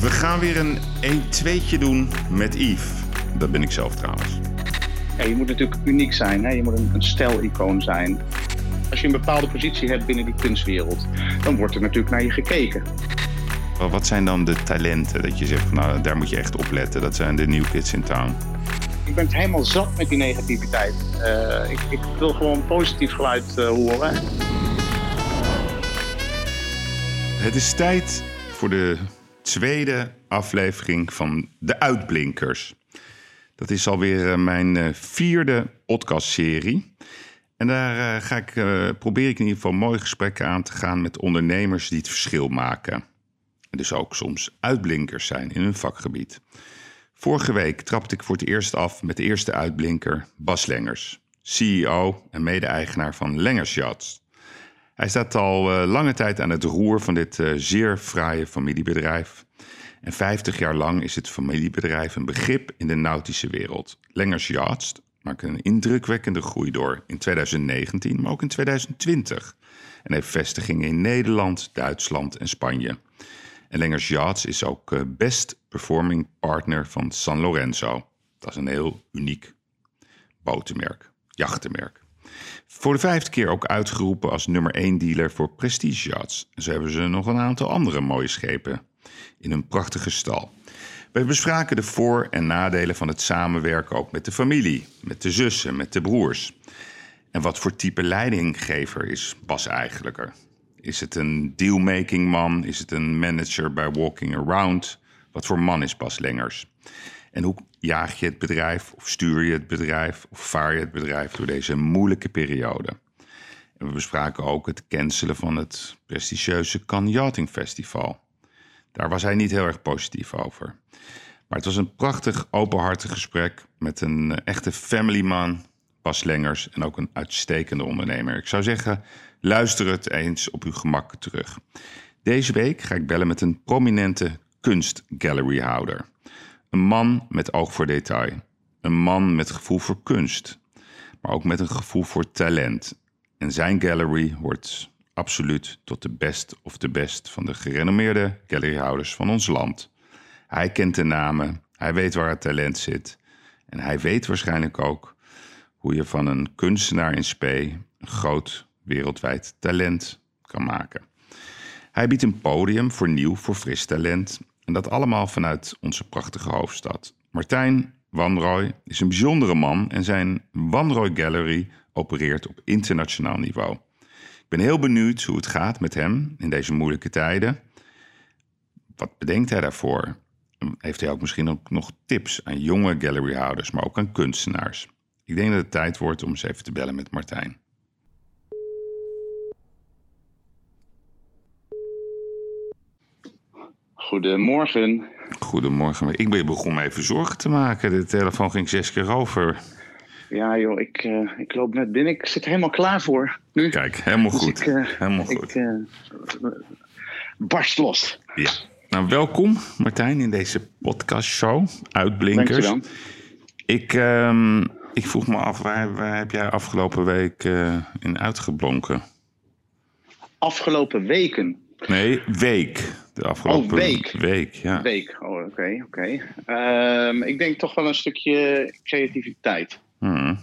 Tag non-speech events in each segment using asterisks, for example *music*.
We gaan weer een 1-2'tje doen met Yves. Dat ben ik zelf trouwens. Ja, je moet natuurlijk uniek zijn. Hè? Je moet een, een stijlicoon zijn. Als je een bepaalde positie hebt binnen die kunstwereld, dan wordt er natuurlijk naar je gekeken. Wat zijn dan de talenten dat je zegt, van, nou, daar moet je echt op letten. Dat zijn de new kids in town. Ik ben het helemaal zat met die negativiteit. Eh, ik, ik wil gewoon positief geluid eh, horen. Het is tijd voor de tweede aflevering van De Uitblinkers. Dat is alweer eh, mijn eh, vierde podcastserie. En daar eh, ga ik, probeer ik in ieder geval mooie gesprekken aan te gaan met ondernemers die het verschil maken. En dus ook soms uitblinkers zijn in hun vakgebied. Vorige week trapte ik voor het eerst af met de eerste uitblinker Bas Lengers, CEO en mede-eigenaar van Lengers Yachts. Hij staat al eh, lange tijd aan het roer van dit eh, zeer fraaie familiebedrijf. En 50 jaar lang is het familiebedrijf een begrip in de nautische wereld. Lengers Yachts maakt een indrukwekkende groei door in 2019, maar ook in 2020. En heeft vestigingen in Nederland, Duitsland en Spanje. En Lengers Yachts is ook eh, best performing partner van San Lorenzo. Dat is een heel uniek botenmerk, jachtenmerk. Voor de vijfde keer ook uitgeroepen als nummer 1 dealer voor Prestige Yachts. Zo hebben ze nog een aantal andere mooie schepen in een prachtige stal. We bespraken de voor- en nadelen van het samenwerken ook met de familie, met de zussen, met de broers. En wat voor type leidinggever is Bas eigenlijk er? Is het een dealmaking man? Is het een manager bij Walking Around? Wat voor man is Bas Lengers? En hoe jaag je het bedrijf, of stuur je het bedrijf, of vaar je het bedrijf door deze moeilijke periode? En we bespraken ook het cancelen van het prestigieuze Cannes Festival. Daar was hij niet heel erg positief over. Maar het was een prachtig, openhartig gesprek met een eh, echte familyman, Bas Lengers, en ook een uitstekende ondernemer. Ik zou zeggen, luister het eens op uw gemak terug. Deze week ga ik bellen met een prominente kunstgalleryhouder. Een man met oog voor detail. Een man met gevoel voor kunst. Maar ook met een gevoel voor talent. En zijn gallery hoort absoluut tot de best of de best van de gerenommeerde galleryhouders van ons land. Hij kent de namen, hij weet waar het talent zit. En hij weet waarschijnlijk ook hoe je van een kunstenaar in spe een groot wereldwijd talent kan maken. Hij biedt een podium voor nieuw, voor fris talent. En dat allemaal vanuit onze prachtige hoofdstad. Martijn Wanrooy is een bijzondere man en zijn Wanrooy Gallery opereert op internationaal niveau. Ik ben heel benieuwd hoe het gaat met hem in deze moeilijke tijden. Wat bedenkt hij daarvoor? Heeft hij ook misschien ook nog tips aan jonge galleryhouders, maar ook aan kunstenaars? Ik denk dat het tijd wordt om eens even te bellen met Martijn. Goedemorgen. Goedemorgen. Ik ben begon me even zorgen te maken. De telefoon ging zes keer over. Ja joh, ik, eh, ik loop net binnen. Ik zit helemaal klaar voor nu. Kijk, helemaal Dus goed. ik, eh, helemaal Ik goed. eh, barst los. Ja. Nou, welkom Martijn in deze podcastshow Uitblinkers. Dankjewel. Ik, ehm, ik vroeg me af, waar, waar heb jij afgelopen week eh, in uitgeblonken? Afgelopen weken. Nee, week. De afgelopen Oh, week. week ja. Week, oh, oké, oké. Ehm, ik denk toch wel een stukje creativiteit. Hmm.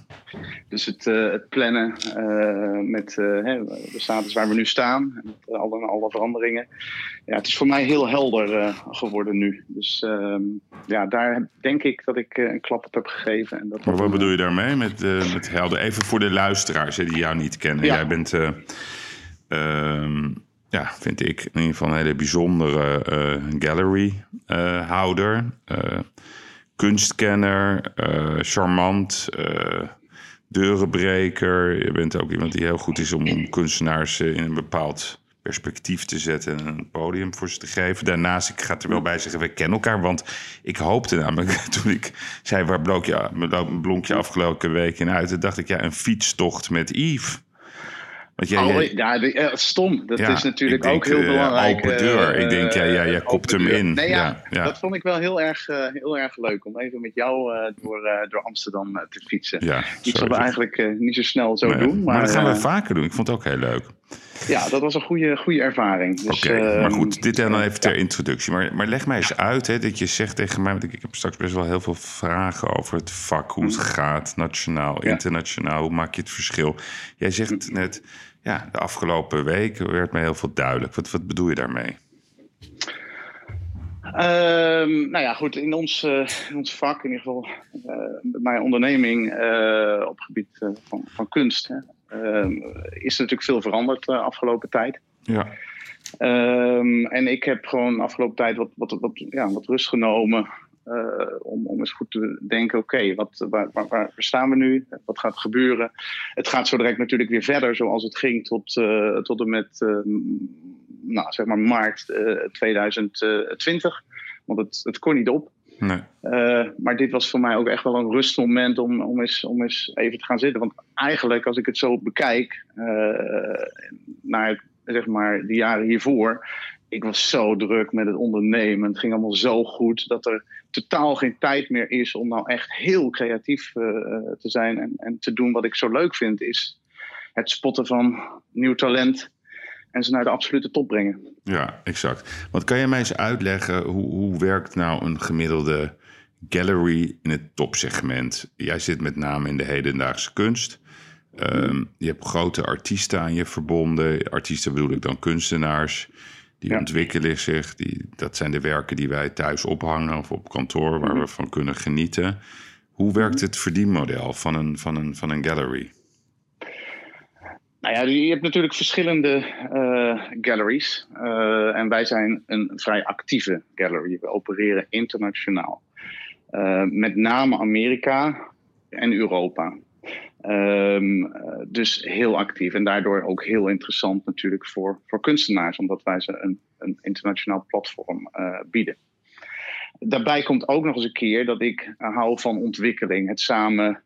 Dus het, eh, het plannen eh, met eh, hè, de status waar we nu staan, met alle, alle veranderingen. Ja, het is voor mij heel helder geworden nu. Dus ehm, ja, daar denk ik dat ik een klap op heb gegeven. En dat Maar wat bedoel je daarmee met, met helden? Even voor de luisteraars hè, die jou niet kennen. Ja. Jij bent, eh, ehm, ja, vind ik, in ieder geval een hele bijzondere eh galleryhouder. eh kunstkenner, eh, charmant, eh, deurenbreker. Je bent ook iemand die heel goed is om, om kunstenaars in een bepaald perspectief te zetten en een podium voor ze te geven. Daarnaast, ik ga er wel bij zeggen, we kennen elkaar, want ik hoopte namelijk *laughs* toen ik zei waar blonk je, blonk je afgelopen week in uit, dacht ik ja, een fietstocht met Yves. Want jij, Oh, jij- ja, eh, stom. Dat Ja, is natuurlijk denk, ook heel eh, belangrijk. open deur. Ik denk, ja, ja, jij eh, kopt hem in. Nee, ja, Ja. Dat vond ik wel heel erg, eh, heel erg leuk om even met jou eh, door, eh, door Amsterdam eh, te fietsen. ja, Iets wat we eigenlijk eh, niet zo snel zo Nee, doen. Maar, maar dat gaan we eh, vaker doen. Ik vond het ook heel leuk. Ja, dat was een goede, goede ervaring. Dus, Oké, maar ehm, goed, dit dan even ter introductie. Maar, maar leg mij eens uit, hè, dat je zegt tegen mij... want ik, ik heb straks best wel heel veel vragen over het vak... hoe het mm. gaat, nationaal, internationaal, hoe maak je het verschil? Jij zegt mm. net, ja, de afgelopen week werd mij heel veel duidelijk. Wat, wat bedoel je daarmee? Um, nou ja, goed, in ons, uh, in ons vak, in ieder geval uh, mijn onderneming uh, op het gebied van, van kunst, hè, ehm, is er natuurlijk veel veranderd de afgelopen tijd. Ja. Um, en ik heb gewoon de afgelopen tijd wat, wat, wat, ja, wat rust genomen om, om eens goed te denken, oké, wat waar, waar, waar, staan we nu? Wat gaat gebeuren? Het gaat zo direct natuurlijk weer verder zoals het ging tot, tot en met nou, zeg maar maart 2020. Eh, Want het, het kon niet op. Uh, maar dit was voor mij ook echt wel een rustmoment om, om, eens, om eens even te gaan zitten. Want eigenlijk, als ik het zo bekijk, uh, naar zeg maar, de jaren hiervoor, ik was zo druk met het ondernemen. Het ging allemaal zo goed dat er totaal geen tijd meer is om nou echt heel creatief uh, te zijn en, en te doen wat ik zo leuk vind, is het spotten van nieuw talent en ze naar de absolute top brengen. Ja, exact. Want kan je mij eens uitleggen hoe, hoe werkt nou een gemiddelde gallery in het topsegment? Jij zit met name in de hedendaagse kunst. Um, je hebt grote artiesten aan je verbonden. Artiesten bedoel ik dan kunstenaars. Die ontwikkelen zich. Die, dat zijn de werken die wij thuis ophangen of op kantoor waar mhm. we van kunnen genieten. Hoe werkt het verdienmodel van een, van een, van een gallery? Nou ja, je hebt natuurlijk verschillende uh, galleries. Uh, en wij zijn een vrij actieve gallery. We opereren internationaal. Uh, met name Amerika en Europa. Um, dus heel actief en daardoor ook heel interessant natuurlijk voor, voor kunstenaars, omdat wij ze een, een internationaal platform bieden. Daarbij komt ook nog eens een keer dat ik hou van ontwikkeling, het samen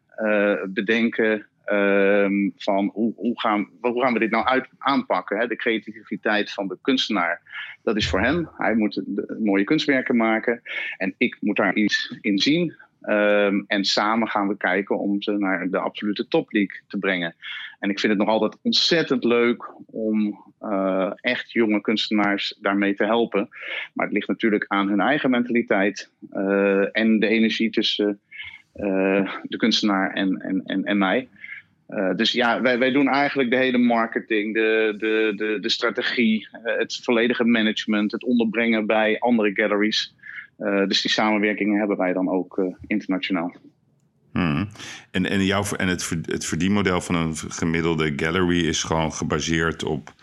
bedenken, Ehm, van hoe, hoe, gaan, hoe gaan we dit nou uit, aanpakken? Hè? De creativiteit van de kunstenaar, dat is voor hem. Hij moet mooie kunstwerken maken en ik moet daar iets in zien. Ehm, en samen gaan we kijken om ze naar de absolute topleague te brengen. En ik vind het nog altijd ontzettend leuk om uh, echt jonge kunstenaars daarmee te helpen. Maar het ligt natuurlijk aan hun eigen mentaliteit uh, en de energie tussen uh, de kunstenaar en, en, en, en mij. Uh, dus ja, wij, wij doen eigenlijk de hele marketing, de, de, de, de strategie, uh, het volledige management, het onderbrengen bij andere galleries. Uh, dus die samenwerkingen hebben wij dan ook internationaal. Hmm. En, en, jouw, en het, het verdienmodel van een gemiddelde gallery is gewoon gebaseerd op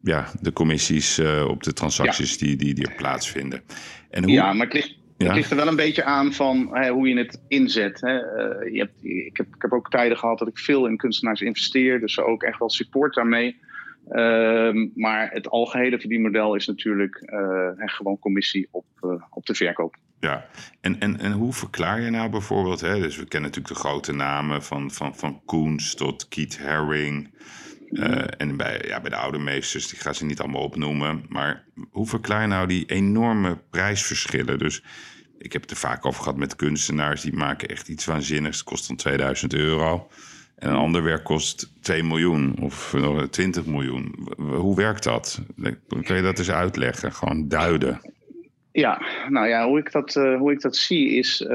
ja, de commissies, op de transacties die, die, die er plaatsvinden. En hoe... Ja, maar het ligt, het ligt er wel een beetje aan van hè, hoe je het inzet. Hè. Uh, je hebt, ik, heb, ik heb ook tijden gehad dat ik veel in kunstenaars investeer, dus ook echt wel support daarmee. Uh, maar het algehele verdienmodel is natuurlijk uh, gewoon commissie op, uh, op de verkoop. Ja, en, en, en hoe verklaar je nou bijvoorbeeld, hè, dus we kennen natuurlijk de grote namen van, van, van Koens tot Keith Haring. Uh, en bij, ja, bij de oude meesters, die gaan ze niet allemaal opnoemen. Maar hoe verklaar je nou die enorme prijsverschillen? Dus ik heb het er vaak over gehad met kunstenaars. Die maken echt iets waanzinnigs. Het kost dan 2000 euro. En een ander werk kost 2 miljoen of 20 miljoen. Hoe werkt dat? Kun je dat eens uitleggen? Gewoon duiden. Ja, nou ja, hoe ik dat, uh, hoe ik dat zie is, uh,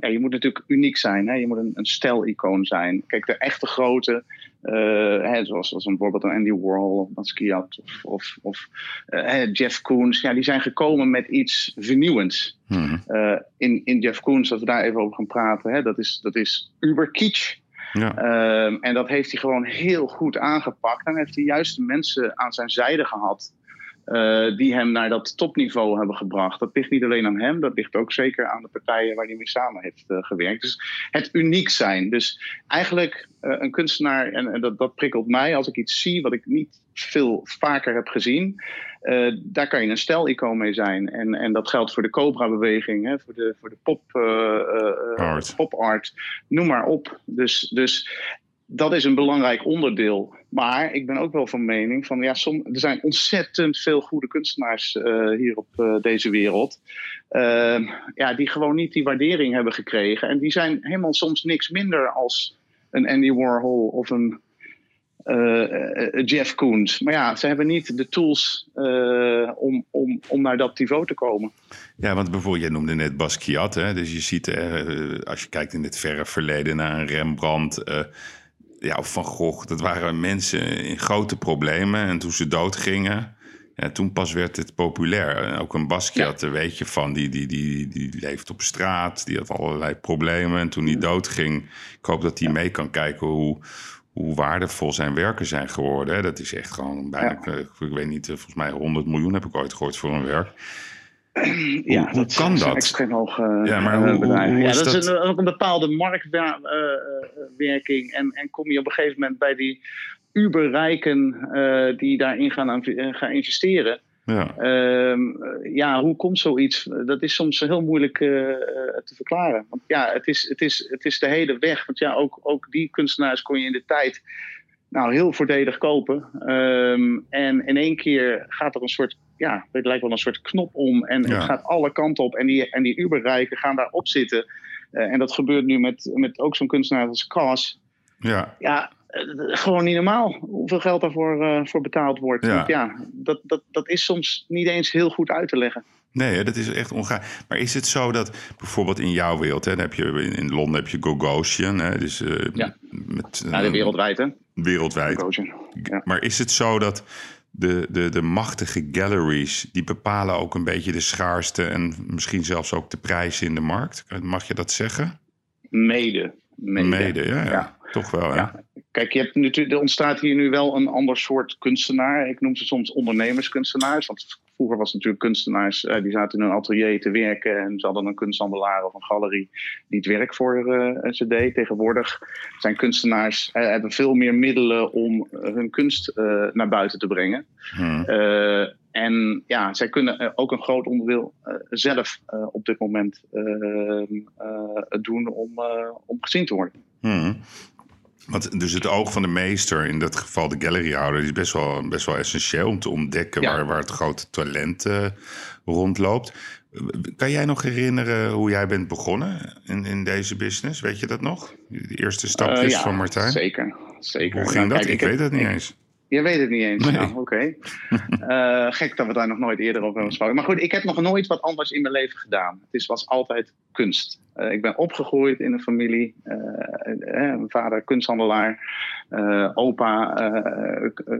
ja, je moet natuurlijk uniek zijn. Hè? Je moet een, een stijlicoon zijn. Kijk, de echte grote, hè, zoals, zoals bijvoorbeeld een Andy Warhol of Basquiat of, of, of Jeff Koons, ja, die zijn gekomen met iets vernieuwends. Hmm. in, in Jeff Koons, als we daar even over gaan praten, hè, dat, is, dat is uber kitsch. Ja. Ehm, en dat heeft hij gewoon heel goed aangepakt. En heeft hij juist de mensen aan zijn zijde gehad uh, die hem naar dat topniveau hebben gebracht. Dat ligt niet alleen aan hem, dat ligt ook zeker aan de partijen waar hij mee samen heeft uh, gewerkt. Dus het uniek zijn. Dus eigenlijk uh, een kunstenaar, en, en dat, dat, prikkelt mij als ik iets zie wat ik niet veel vaker heb gezien. daar kan je een stijlicoon mee zijn. En, en dat geldt voor de Cobra-beweging, voor de, voor de pop, art. pop art. Noem maar op. Dus, dus dat is een belangrijk onderdeel. Maar ik ben ook wel van mening van ja, er zijn ontzettend veel goede kunstenaars uh, hier op uh, deze wereld. Uh, ja, die gewoon niet die waardering hebben gekregen. En die zijn helemaal soms niks minder als een Andy Warhol of een Jeff Koons. Maar ja, ze hebben niet de tools om, om, om naar dat niveau te komen. Ja, want bijvoorbeeld, jij noemde net Basquiat. Hè? Dus je ziet, als je kijkt in het verre verleden naar een Rembrandt ja, of Van Gogh, dat waren mensen in grote problemen. En toen ze doodgingen, ja, toen pas werd het populair. Ook een Basquiat, ja. weet je van, die, die, die, die leeft op straat, die had allerlei problemen. En toen hij doodging, ik hoop dat hij mee kan kijken hoe, hoe waardevol zijn werken zijn geworden. Dat is echt gewoon bijna, ik weet niet, volgens mij 100 miljoen heb ik ooit gehoord voor een werk. Ja, hoe, dat kan dat? Extreem hoog uh, ja, maar hoe, hoe, hoe ja, dat, is een, ook een bepaalde marktwerking. en, en kom je op een gegeven moment bij die uberrijken uh, die daarin gaan, gaan investeren. Ja. Uh, ja, hoe komt zoiets? Dat is soms heel moeilijk uh, te verklaren. Want ja, het is, het, is, het is de hele weg. Want ja, ook, ook die kunstenaars kon je in de tijd nou, heel voordelig kopen. Um, en in één keer gaat er een soort, ja, het lijkt wel een soort knop om. En het gaat alle kanten op. En die, en die Uberrijken gaan daarop zitten. Uh, en dat gebeurt nu met, met ook zo'n kunstenaar als Cas. Ja. Ja, gewoon niet normaal hoeveel geld daarvoor uh, voor betaald wordt. Ja, Want ja dat, dat, dat is soms niet eens heel goed uit te leggen. Nee, dat is echt ongaar. Maar is het zo dat bijvoorbeeld in jouw wereld, hè, heb je, in Londen heb je Gogosian, hè, dus, uh, ja. Met, uh, de wereldwijd, hè? Wereldwijd. Ja. Maar is het zo dat de, de, de machtige galleries, die bepalen ook een beetje de schaarste en misschien zelfs ook de prijzen in de markt? Mag je dat zeggen? Mede. Mede, Mede ja, ja. Toch wel, ja. Kijk, je hebt natuurlijk, er ontstaat hier nu wel een ander soort kunstenaar. Ik noem ze soms ondernemerskunstenaars. Want vroeger was het natuurlijk kunstenaars eh, die zaten in een atelier te werken. En ze hadden een kunsthandelaar of een galerie die het werk voor uh, ze deed. Tegenwoordig zijn kunstenaars uh, hebben veel meer middelen om hun kunst naar buiten te brengen. Hmm. en ja, zij kunnen ook een groot onderdeel zelf op dit moment doen om, om gezien te worden. Hmm. Want dus het oog van de meester, in dat geval de galleryhouder, is best wel, best wel essentieel om te ontdekken waar, waar het grote talent uh, rondloopt. Kan jij nog herinneren hoe jij bent begonnen in, in deze business? Weet je dat nog? De eerste stapjes uh, ja, van Martijn? Zeker, zeker. Hoe ging nou, dat? ik, weet het niet eens. Je weet het niet eens. Nee. Nou, oké. uh, gek dat we daar nog nooit eerder over hebben gesproken. Maar goed, ik heb nog nooit wat anders in mijn leven gedaan. Het is, was altijd kunst. Uh, ik ben opgegroeid in een familie. Uh, mijn vader kunsthandelaar. opa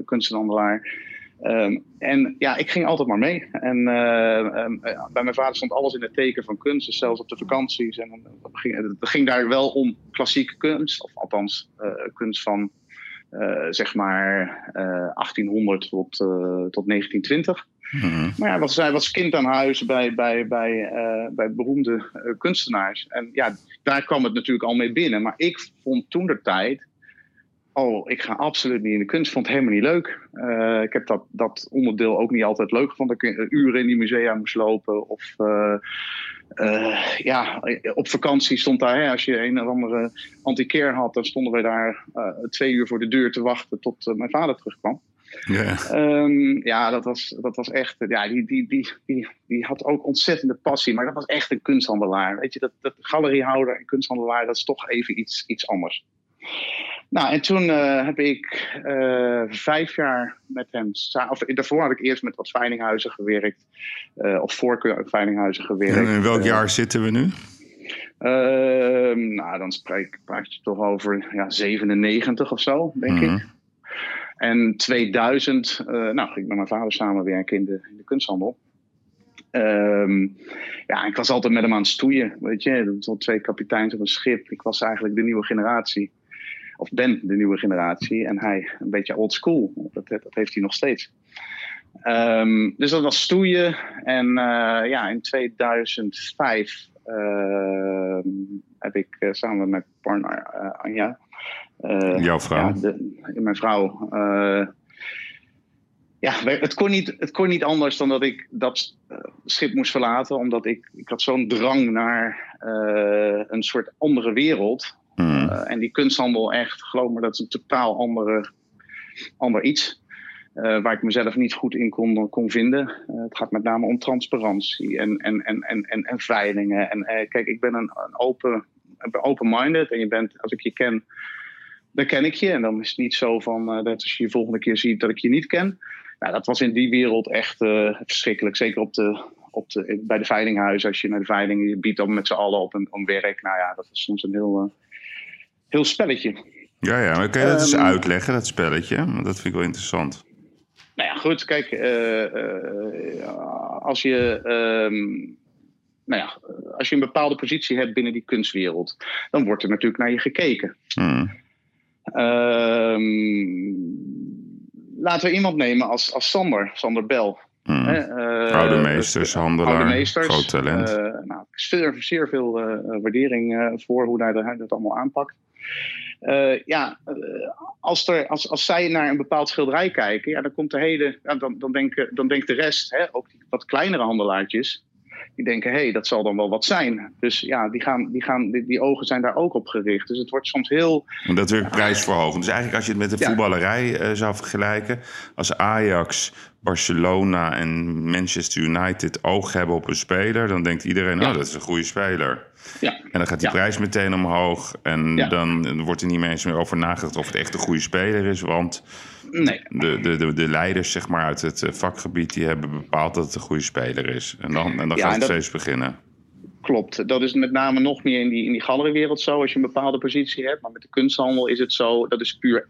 kunsthandelaar. Um, en ja, ik ging altijd maar mee. En um, bij mijn vader stond alles in het teken van kunst, dus zelfs op de vakanties. En het ging, het ging daar wel om klassieke kunst, of althans kunst van zeg maar uh, 1800 tot, uh, tot 1920. Mm-hmm. Maar ja, was, hij was kind aan huis bij, bij, bij, uh, bij beroemde kunstenaars. En ja, daar kwam het natuurlijk al mee binnen. Maar ik vond toen de tijd. Oh, ik ga absoluut niet in de kunst. Vond het helemaal niet leuk. ik heb dat, dat onderdeel ook niet altijd leuk gevonden. Dat ik uren in die musea moest lopen. Of uh, ja, op vakantie stond daar, hè, als je een of andere antiquair had, dan stonden wij daar twee uur voor de deur te wachten tot mijn vader terugkwam. Yeah. Um, ja, dat was, dat was echt. Ja, die, die, die, die, die had ook ontzettende passie, maar dat was echt een kunsthandelaar. Weet je, dat, dat galeriehouder en kunsthandelaar, dat is toch even iets, iets anders. Nou, en toen uh, heb ik uh, vijf jaar met hem Of daarvoor had ik eerst met wat veilinghuizen gewerkt. Uh, of voor veilinghuizen gewerkt. En in welk jaar zitten we nu? Ehm, nou, dan spreek, praat je toch over ja, 97 of zo, denk ik. Mhm. En 2000, nou, ging ik met mijn vader samenwerken in de, in de kunsthandel. Um, ja, ik was altijd met hem aan het stoeien. Weet je, was twee kapiteins op een schip. Ik was eigenlijk de nieuwe generatie of ben de nieuwe generatie en hij een beetje old school. Dat, dat heeft hij nog steeds. Um, dus dat was stoeien. En uh, ja, in 2005 uh, ehm, heb ik uh, samen met partner eh, Anja. Jouw vrouw? Ja, de, mijn vrouw. ja, het kon, niet, het kon niet anders dan dat ik dat schip moest verlaten. Omdat ik, ik had zo'n drang naar een soort andere wereld. Hmm. Eh, en die kunsthandel echt, geloof me, dat is een totaal andere, ander iets. Uh, waar ik mezelf niet goed in kon, kon vinden. Uh, het gaat met name om transparantie en, en, en, en, en, en veilingen. En kijk, ik ben een, een open, open-minded en je bent, als ik je ken, dan ken ik je. En dan is het niet zo van dat als je je volgende keer ziet dat ik je niet ken. Nou, dat was in die wereld echt verschrikkelijk. Zeker op de, op de, bij de veilinghuizen. Als je naar de veiling, je biedt dan met z'n allen op een, om werk. Nou ja, dat is soms een heel, heel spelletje. Ja, ja, maar kan je dat eens ehm, uitleggen, dat spelletje? Want dat vind ik wel interessant. Nou ja, goed, kijk, uh, als je. Um, nou ja, als je een bepaalde positie hebt binnen die kunstwereld, dan wordt er natuurlijk naar je gekeken. Um, laten we iemand nemen als, als Sander, Sander Bel. Hmm. Uh, oude meesters, handelaar, oude meesters, groot talent. Uh, nou, zeer, zeer veel waardering voor hoe hij dat allemaal aanpakt. Uh, ja, uh, als, er, als, als zij naar een bepaald schilderij kijken, ja, dan komt de hele. Dan, dan, denken, dan denkt de rest, hè, ook die wat kleinere handelaartjes, die denken, hé, hey, dat zal dan wel wat zijn. Dus ja, die, gaan, die, gaan, die, die, ogen zijn daar ook op gericht. Dus het wordt soms heel... En dat weer prijsverhogend. Dus eigenlijk als je het met de voetballerij uh, zou vergelijken... als Ajax, Barcelona en Manchester United oog hebben op een speler... dan denkt iedereen, oh, dat is een goede speler. Ja. En dan gaat die prijs meteen omhoog. En dan wordt er niet meer eens meer over nagedacht of het echt een goede speler is. Want nee. de, de, de, de, leiders zeg maar, uit het eh, vakgebied die hebben bepaald dat het een goede speler is. En dan, en dan gaat het steeds beginnen. Klopt, dat is met name nog meer in die, in die galeriewereld zo, als je een bepaalde positie hebt. Maar met de kunsthandel is het zo, dat is puur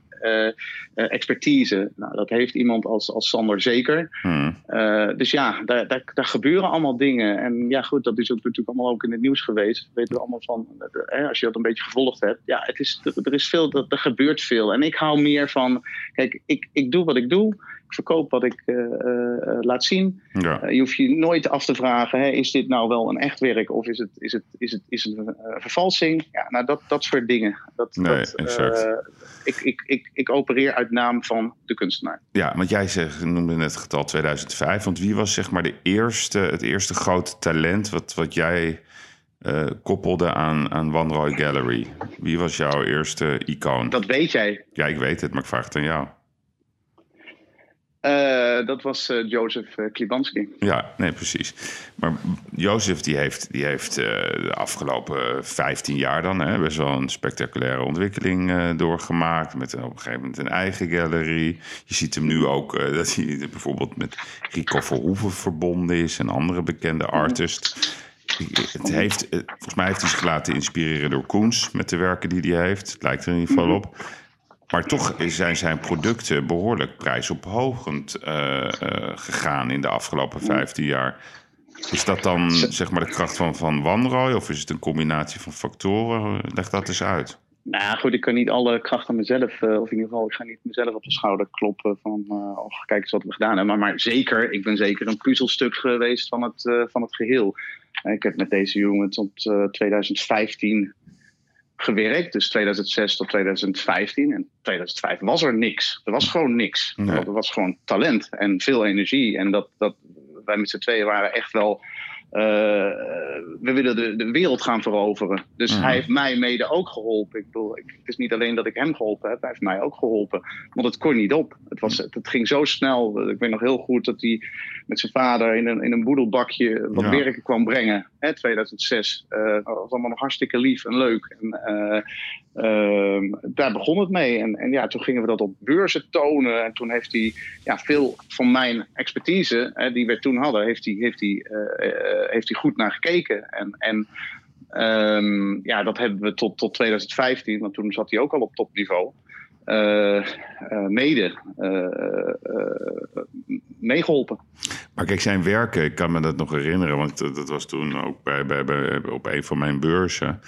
expertise. Nou, dat heeft iemand als, als Sander zeker. Hmm. Uh, dus ja, daar, daar, daar, gebeuren allemaal dingen. En ja, goed, dat is ook natuurlijk allemaal ook in het nieuws geweest. Dat weten we allemaal van, als je dat een beetje gevolgd hebt. Ja, het is, er, is veel, er, er gebeurt veel. En ik hou meer van, kijk, ik, ik doe wat ik doe verkoop wat ik uh, uh, laat zien. Ja. je hoeft je nooit af te vragen: hè, is dit nou wel een echt werk of is het, is het, is het, is het een vervalsing? Ja, nou, dat, dat soort dingen. Dat, nee, dat, exact. ik, ik, ik, ik opereer uit naam van de kunstenaar. Ja, want jij zegt, noemde net het getal 2005. Want wie was zeg maar de eerste, het eerste grote talent wat, wat jij uh, koppelde aan, aan One Roy Gallery? Wie was jouw eerste icoon? Dat weet jij. Ja, ik weet het, maar ik vraag het aan jou. Uh, dat was uh, Jozef uh, Klibanski. Ja, nee, precies. Maar Jozef die heeft, die heeft de afgelopen 15 jaar dan hè, best wel een spectaculaire ontwikkeling doorgemaakt. Met op een gegeven moment een eigen galerie. Je ziet hem nu ook dat hij *laughs* bijvoorbeeld met Rico Verhoeven verbonden is en andere bekende mhm. artists. Het heeft, volgens mij heeft hij zich laten inspireren door Koens met de werken die hij heeft. Het lijkt er in ieder geval mhm. op. Maar toch zijn zijn producten behoorlijk prijsophogend uh, uh, gegaan in de afgelopen 15 jaar. Is dat dan zeg maar de kracht van, van Wanroy of is het een combinatie van factoren? Leg dat eens uit. Nou goed, ik kan niet alle kracht aan mezelf, uh, of in ieder geval, ik ga niet mezelf op de schouder kloppen van, uh, kijk eens wat we gedaan hebben. Maar, maar, zeker, ik ben zeker een puzzelstuk geweest van het, van het geheel. Ik heb met deze jongen tot 2015 gewerkt. Dus 2006 tot 2015. En 2005 was er niks. Er was gewoon niks. Er was gewoon talent en veel energie. En dat, dat, wij met z'n tweeën waren echt wel we willen de, de wereld gaan veroveren. Dus mhm. hij heeft mij mede ook geholpen. Ik bedoel, ik, het is niet alleen dat ik hem geholpen heb, hij heeft mij ook geholpen. Want het kon niet op. Het, was, het, het ging zo snel. Ik weet nog heel goed dat hij met zijn vader in een, in een boedelbakje wat ja. werken kwam brengen. Hè, 2006. Uh, dat was allemaal nog hartstikke lief en leuk. En, uh, daar begon het mee. En, en ja, toen gingen we dat op beurzen tonen. En toen heeft hij ja, veel van mijn expertise, hè, die we toen hadden, heeft hij, heeft hij, uh, heeft hij goed naar gekeken. En, en um, ja, dat hebben we tot, tot 2015, want toen zat hij ook al op topniveau. Uh, mede uh, meegeholpen. Maar kijk, zijn werken, ik kan me dat nog herinneren, want dat was toen ook bij, bij op een van mijn beurzen.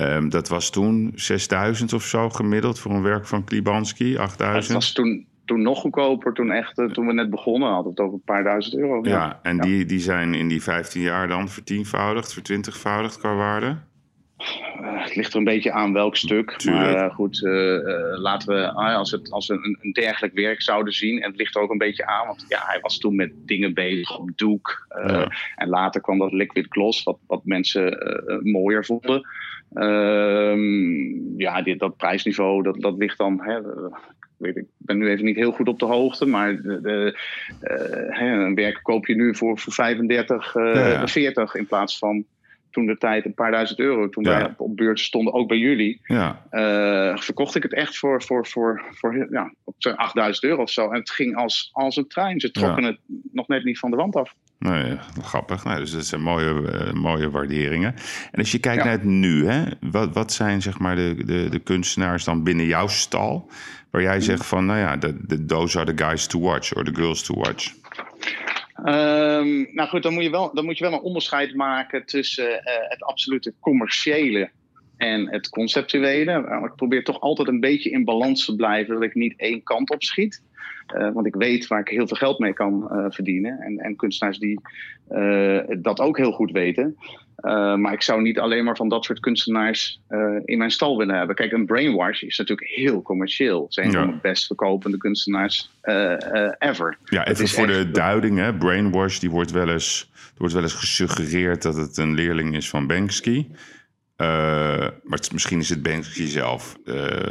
Um, dat was toen 6000 of zo gemiddeld voor een werk van Klibanski, 8000. Het was toen, toen nog goedkoper, toen, echt, toen we net begonnen hadden het over een paar duizend euro. Ja, ja. en Die, die zijn in die 15 jaar dan vertienvoudigd, vertwintigvoudigd qua waarde? Uh, het ligt er een beetje aan welk stuk. Tuurlijk. Maar uh, goed, uh, laten we, als, het, als we een, een, dergelijk werk zouden zien, en het ligt er ook een beetje aan, want ja, hij was toen met dingen bezig op doek. Ja. En later kwam dat liquid gloss, wat, wat mensen mooier vonden. Ehm, ja, dit, dat prijsniveau, dat, dat ligt dan. Hè, weet, ik ben nu even niet heel goed op de hoogte, maar de, de, een werk koop je nu voor, voor 35, ja, ja. 40 in plaats van toen de tijd een paar duizend euro. Toen wij op, beurt stonden, ook bij jullie. Ja. verkocht ik het echt voor, voor, voor, voor ja, op 8000 euro of zo. En het ging als, als een trein. Ze trokken het nog net niet van de wand af. Nee, grappig. Nou, dus dat zijn mooie, mooie waarderingen. En als je kijkt naar het nu, hè, wat, wat zijn zeg maar de, de, de kunstenaars dan binnen jouw stal? Waar jij zegt van, nou ja, de, those are the guys to watch or the girls to watch. Um, nou goed, dan moet, je wel, dan moet je wel een onderscheid maken tussen uh, het absolute commerciële en het conceptuele. Nou, ik probeer toch altijd een beetje in balans te blijven, dat ik niet één kant op schiet. Uh, want ik weet waar ik heel veel geld mee kan uh, verdienen. En, en kunstenaars die uh, dat ook heel goed weten. Maar ik zou niet alleen maar van dat soort kunstenaars in mijn stal willen hebben. Kijk, een Brainwash is natuurlijk heel commercieel. Het zijn ja. van de best verkopende kunstenaars ever. Ja, even voor de duiding. Hè. Brainwash die wordt wel eens, wordt wel eens gesuggereerd dat het een leerling is van Banksy. Maar het, misschien is het Banksy zelf.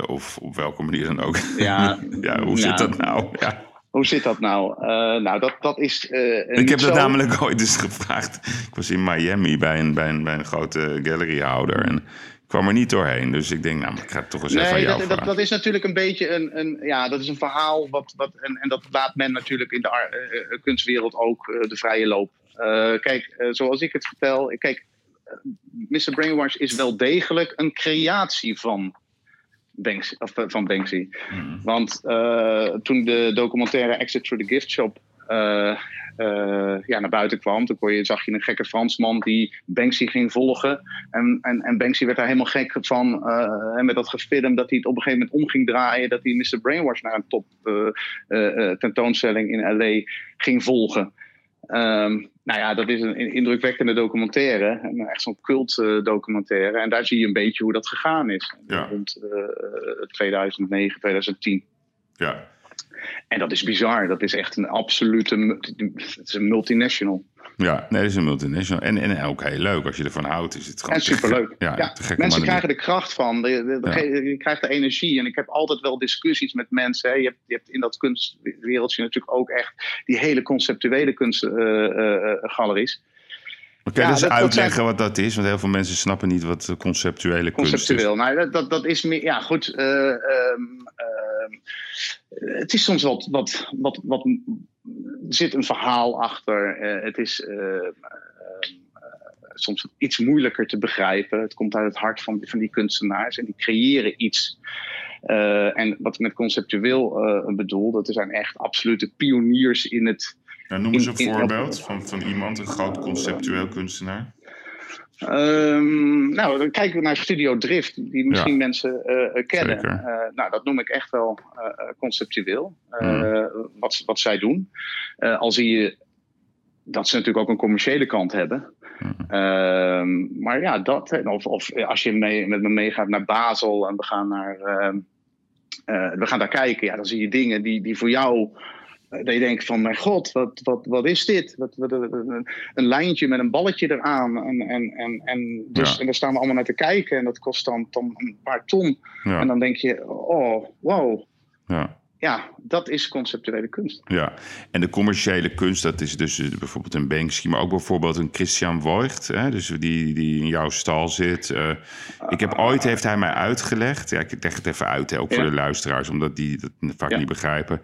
of op welke manier dan ook. Ja, *laughs* ja hoe zit dat nou? Ja. Hoe zit dat nou? Uh, nou, dat, dat is. Uh, ik heb dat namelijk *laughs* ooit eens gevraagd. Ik was in Miami bij een, bij een, bij een grote galleryhouder. En ik kwam er niet doorheen. Dus ik denk, nou, ik ga het toch eens nee, even aan jou dat, dat, dat, is natuurlijk een beetje een, een, ja, dat is een verhaal. Wat, wat, en, en dat laat men natuurlijk in de uh, kunstwereld ook de vrije loop. kijk, zoals ik het vertel. Kijk, Mr. Brainwash is wel degelijk een creatie van Banksy, of, eh, van Banksy. Hmm. Want uh, toen de documentaire Exit Through the Gift Shop uh, ja, naar buiten kwam, toen kon je, zag je een gekke Fransman die Banksy ging volgen. En, en, en Banksy werd daar helemaal gek van. met dat gefilm dat hij het op een gegeven moment om ging draaien. Dat hij Mr. Brainwash naar een top tentoonstelling in LA ging volgen. Um, nou ja, dat is een indrukwekkende documentaire. Echt zo'n cult uh, documentaire. En daar zie je een beetje hoe dat gegaan is. Ja. Rond uh, 2009, 2010. Ja. En dat is bizar. Dat is echt een absolute het is een multinational. Ja, nee, dat is een multinational. En, en ook heel leuk. Als je ervan houdt, is het gewoon... En superleuk. Ja, ja. Mensen krijgen de kracht van. Je, ja. je, krijgt de energie. En ik heb altijd wel discussies met mensen. Hè. Je, hebt, je hebt in dat kunstwereldje natuurlijk ook echt... die hele conceptuele kunstgaleries. Uh, uh, Oké, okay, ja, dus uitleggen zijn... wat dat is, want heel veel mensen snappen niet wat conceptuele kunst is. Conceptueel, nou, dat, dat, dat is meer, ja goed, uh, het is soms wat, wat, wat, wat, er zit een verhaal achter. Uh, het is uh, uh, soms iets moeilijker te begrijpen. Het komt uit het hart van, van die kunstenaars en die creëren iets. en wat ik met conceptueel bedoel, dat zijn echt absolute pioniers in het. Nou, noem eens een in, voorbeeld van, van iemand, een groot conceptueel kunstenaar. Um, nou, dan kijken we naar Studio Drift, die misschien ja, mensen uh, kennen. Uh, nou, dat noem ik echt wel uh, conceptueel, mm. wat, wat zij doen. al zie je dat ze natuurlijk ook een commerciële kant hebben. Mm. maar ja, dat, of, of als je mee, met me meegaat naar Basel en we gaan, naar, ehm, we gaan daar kijken, ja, dan zie je dingen die, die voor jou dat je denkt van, mijn god, wat, wat, wat is dit? Wat, wat, een, een lijntje met een balletje eraan. En, en, en, en, dus, ja. en daar staan we allemaal naar te kijken. En dat kost dan, dan een paar ton. Ja. En dan denk je, oh, wow. Ja. Ja, dat is conceptuele kunst. Ja, en de commerciële kunst, dat is dus bijvoorbeeld een Banksy, maar ook bijvoorbeeld een Christian Voigt, hè, dus die, die in jouw stal zit. Uh, ik heb ooit, heeft hij mij uitgelegd, ja, ik leg het even uit, hè, ook voor de luisteraars, omdat die dat vaak niet begrijpen.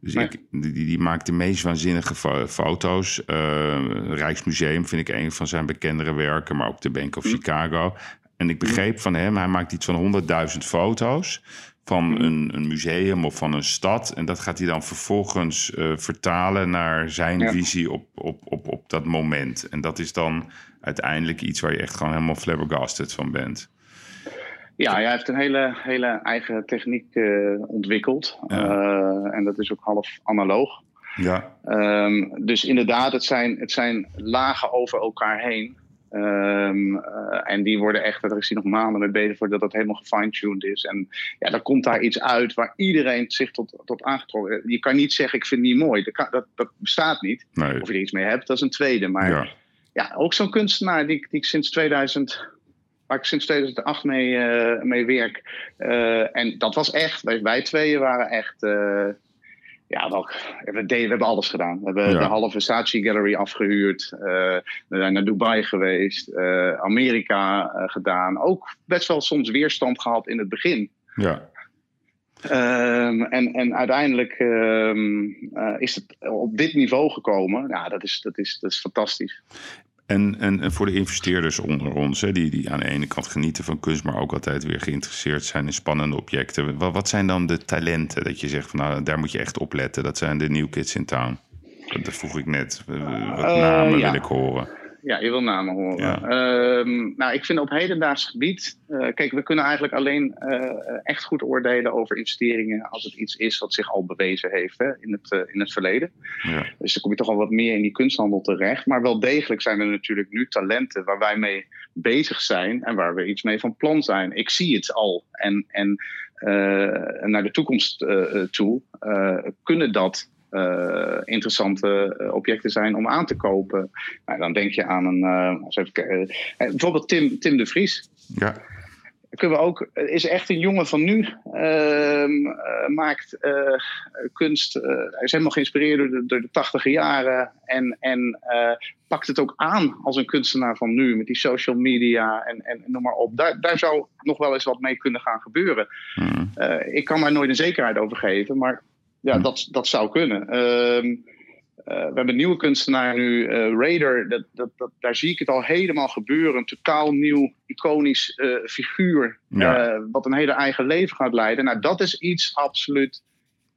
Dus ik, die, die, maakt de meest waanzinnige foto's. Uh, Rijksmuseum vind ik een van zijn bekendere werken, maar ook de Bank of hm. Chicago. En ik begreep hm. van hem, hij maakt iets van 100.000 foto's van hm. een, een, museum of van een stad. En dat gaat hij dan vervolgens uh, vertalen naar zijn ja. visie op, op, op, op dat moment. En dat is dan uiteindelijk iets waar je echt gewoon helemaal flabbergasted van bent. Ja, hij heeft een hele, hele eigen techniek uh, ontwikkeld. Ja. Uh, en dat is ook half analoog. Ja. Um, dus inderdaad, het zijn, het zijn lagen over elkaar heen. Um, uh, en die worden echt, daar is hij nog maanden mee bezig voordat dat helemaal gefine-tuned is. En ja, dan komt daar iets uit waar iedereen zich tot, tot aangetrokken Je kan niet zeggen, ik vind het niet mooi. Dat, kan, dat, dat bestaat niet. Nee. Of je er iets mee hebt, dat is een tweede. Maar ja, ja ook zo'n kunstenaar die, die ik sinds 2000 waar ik sinds 2008 mee, uh, mee werk. Uh, en dat was echt, wij, wij tweeën waren echt. Uh, Ja, wel, we, deden, we hebben alles gedaan. We hebben de halve Versace Gallery afgehuurd. We zijn naar Dubai geweest. Amerika gedaan. Ook best wel soms weerstand gehad in het begin. Ja. Um, en, en uiteindelijk um, is het op dit niveau gekomen. Ja, dat is, dat is, dat is fantastisch. En, en, en voor de investeerders onder ons, hè, die, die aan de ene kant genieten van kunst, maar ook altijd weer geïnteresseerd zijn in spannende objecten. Wat, wat zijn dan de talenten dat je zegt van nou, daar moet je echt op letten? Dat zijn de New Kids in Town. Dat vroeg ik net. Wat namen uh, ja. wil ik horen ja, je wil namen horen. Ja. Ehm, nou, ik vind op hedendaags gebied. Uh, kijk, we kunnen eigenlijk alleen uh, echt goed oordelen over investeringen. als het iets is wat zich al bewezen heeft hè, in, het, uh, in het verleden. Ja. Dus dan kom je toch al wat meer in die kunsthandel terecht. Maar wel degelijk zijn er natuurlijk nu talenten waar wij mee bezig zijn. en waar we iets mee van plan zijn. Ik zie het al. En, en naar de toekomst toe kunnen dat uh, interessante eh, objecten zijn om aan te kopen. Nou, dan denk je aan een. Uh, even, bijvoorbeeld Tim, Tim de Vries. Ja. Kunnen we ook, is echt een jongen van nu. Ehm, maakt kunst. hij is helemaal geïnspireerd door de, door de tachtige jaren. En, en pakt het ook aan als een kunstenaar van nu. Met die social media en, en noem maar op. Daar, daar zou nog wel eens wat mee kunnen gaan gebeuren. Hmm. ik kan daar nooit een zekerheid over geven. Maar ja, hm. dat, dat zou kunnen. Ehm, eh, we hebben een nieuwe kunstenaar nu, uh, Raider. Dat, dat, dat, daar zie ik het al helemaal gebeuren. Een totaal nieuw, iconisch uh, figuur. wat een hele eigen leven gaat leiden. Nou, dat is iets absoluut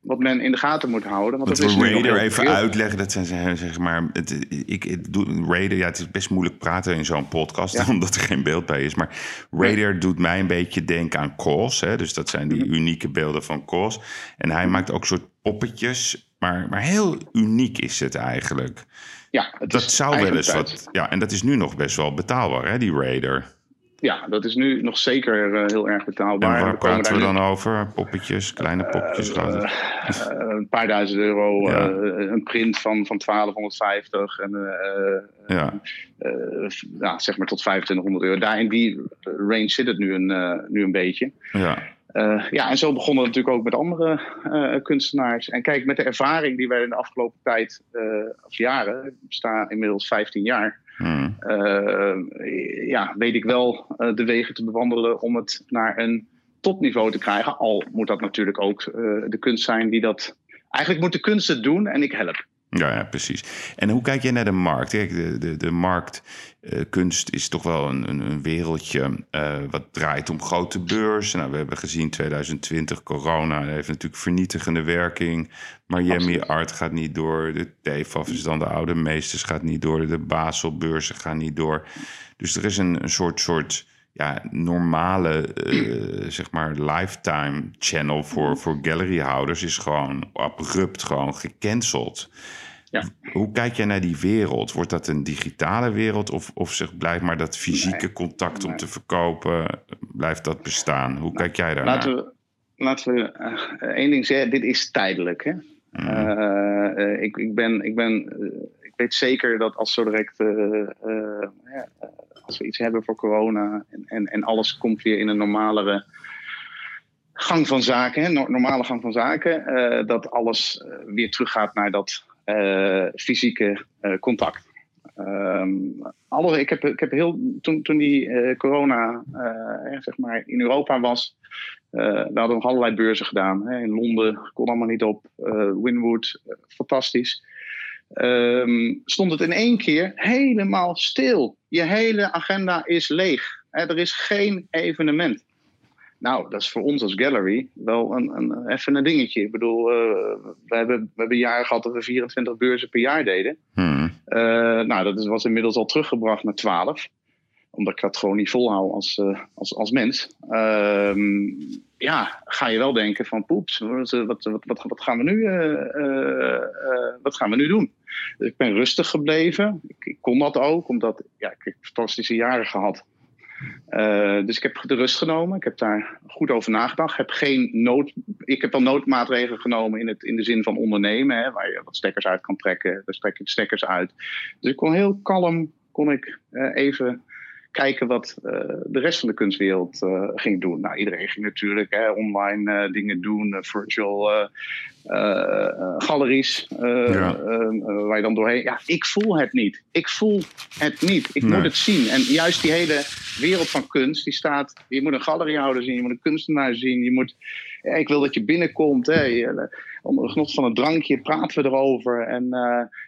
wat men in de gaten moet houden. Want dat Raider even uitleggen, dat zijn zeg maar. Het, ik, het doe, Raider, ja, het is best moeilijk praten in zo'n podcast, ja. *laughs* omdat er geen beeld bij is. Maar Raider doet mij een beetje denken aan Kos. Hè? Dus dat zijn die mhm. unieke beelden van Kos. En hij maakt ook soort poppetjes, maar, maar heel uniek is het eigenlijk. Ja, het dat zou wel eens wat. Ja, en dat is nu nog best wel betaalbaar, hè, die Raider. Ja, dat is nu nog zeker uh, heel erg betaalbaar. En waar praten we dan over? Poppetjes, kleine poppetjes? Uh, uh, een paar duizend euro, ja. een print van, van 1250 en ja. ja, zeg maar tot 2500 euro. Daar in die range zit het nu een, nu een beetje. Ja. Uh, ja, en zo begonnen we natuurlijk ook met andere uh, kunstenaars. En kijk, met de ervaring die wij in de afgelopen tijd, uh, of jaren, ik sta inmiddels 15 jaar, Hmm. Uh, ja, weet ik wel uh, de wegen te bewandelen om het naar een topniveau te krijgen. Al moet dat natuurlijk ook uh, de kunst zijn die dat. Eigenlijk moet de kunst het doen en ik help. Ja, ja, precies. En hoe kijk jij naar de markt? Kijk, de, de, de markt, uh, kunst is toch wel een, een, een wereldje uh, wat draait om grote beurzen. Nou, we hebben gezien 2020, corona heeft natuurlijk vernietigende werking. Miami Absoluut. Art gaat niet door, de TFAF is dan de oude meesters gaat niet door, de Baselbeurzen gaan niet door. Dus er is een, een soort, soort ja, normale, uh, zeg maar, lifetime channel voor, voor galleryhouders is gewoon abrupt gewoon gecanceld. Ja. Hoe kijk jij naar die wereld? Wordt dat een digitale wereld of, of zeg, blijft maar dat fysieke contact om te verkopen, blijft dat bestaan? Hoe kijk jij daar laten We, laten we uh, één ding zeggen, dit is tijdelijk. Hè? Mm. Uh, ik, ik, ben, ik, ben, ik weet zeker dat als zo direct als we iets hebben voor corona en, en, en alles komt weer in een normalere gang van zaken, hè, normale gang van zaken, uh, dat alles uh, weer teruggaat naar dat uh, fysieke contact. Um, alle, ik, heb, ik heb heel, toen, toen die corona zeg maar in Europa was, we hadden nog allerlei beurzen gedaan. Hè, in Londen kon allemaal niet op, Winwood, fantastisch. Um, stond het in één keer helemaal stil. Je hele agenda is leeg. Er is geen evenement. Nou, dat is voor ons als gallery wel een, een even een dingetje. Ik bedoel, uh, we, hebben, we hebben jaren gehad dat we 24 beurzen per jaar deden. Hmm. Uh, nou, dat is, was inmiddels al teruggebracht naar 12 omdat ik dat gewoon niet volhoud als, uh, als, als mens. Uh, ja, ga je wel denken van poeps, wat, wat, wat, wat gaan we nu, wat gaan we nu doen? Ik ben rustig gebleven. Ik, kon dat ook, omdat ja, ik fantastische jaren gehad. Uh, dus ik heb de rust genomen. Ik heb daar goed over nagedacht. Heb geen nood, ik heb wel noodmaatregelen genomen in, het, in de zin van ondernemen. Hè, waar je wat stekkers uit kan trekken. Daar trek ik stekkers uit. Dus ik kon heel kalm kon ik, uh, even kijken wat uh, de rest van de kunstwereld uh, ging doen. Nou, iedereen ging natuurlijk hè, online uh, dingen doen, virtual galeries waar je dan doorheen. Ja, ik voel het niet. Ik voel het niet. Ik moet het zien. En juist die hele wereld van kunst, die staat. Je moet een galeriehouder zien, je moet een kunstenaar zien, je moet. ik wil dat je binnenkomt. Hè. Onder de genot van een drankje praten we erover. En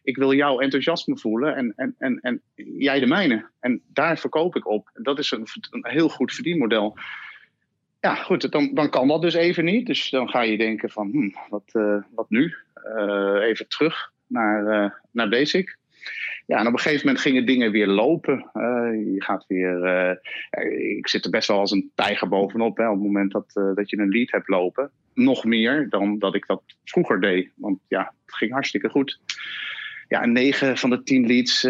ik wil jouw enthousiasme voelen en, en, en, en jij de mijne. En daar verkoop ik op. Dat is een, een heel goed verdienmodel. Ja, goed, dan, dan kan dat dus even niet. Dus dan ga je denken van, hm, wat, wat nu? Even terug naar, naar basic. Ja, en op een gegeven moment gingen dingen weer lopen. je gaat weer. ik zit er best wel als een tijger bovenop. Hè, op het moment dat, dat je een lead hebt lopen. Nog meer dan dat ik dat vroeger deed. Want ja, het ging hartstikke goed ja, negen van de tien leads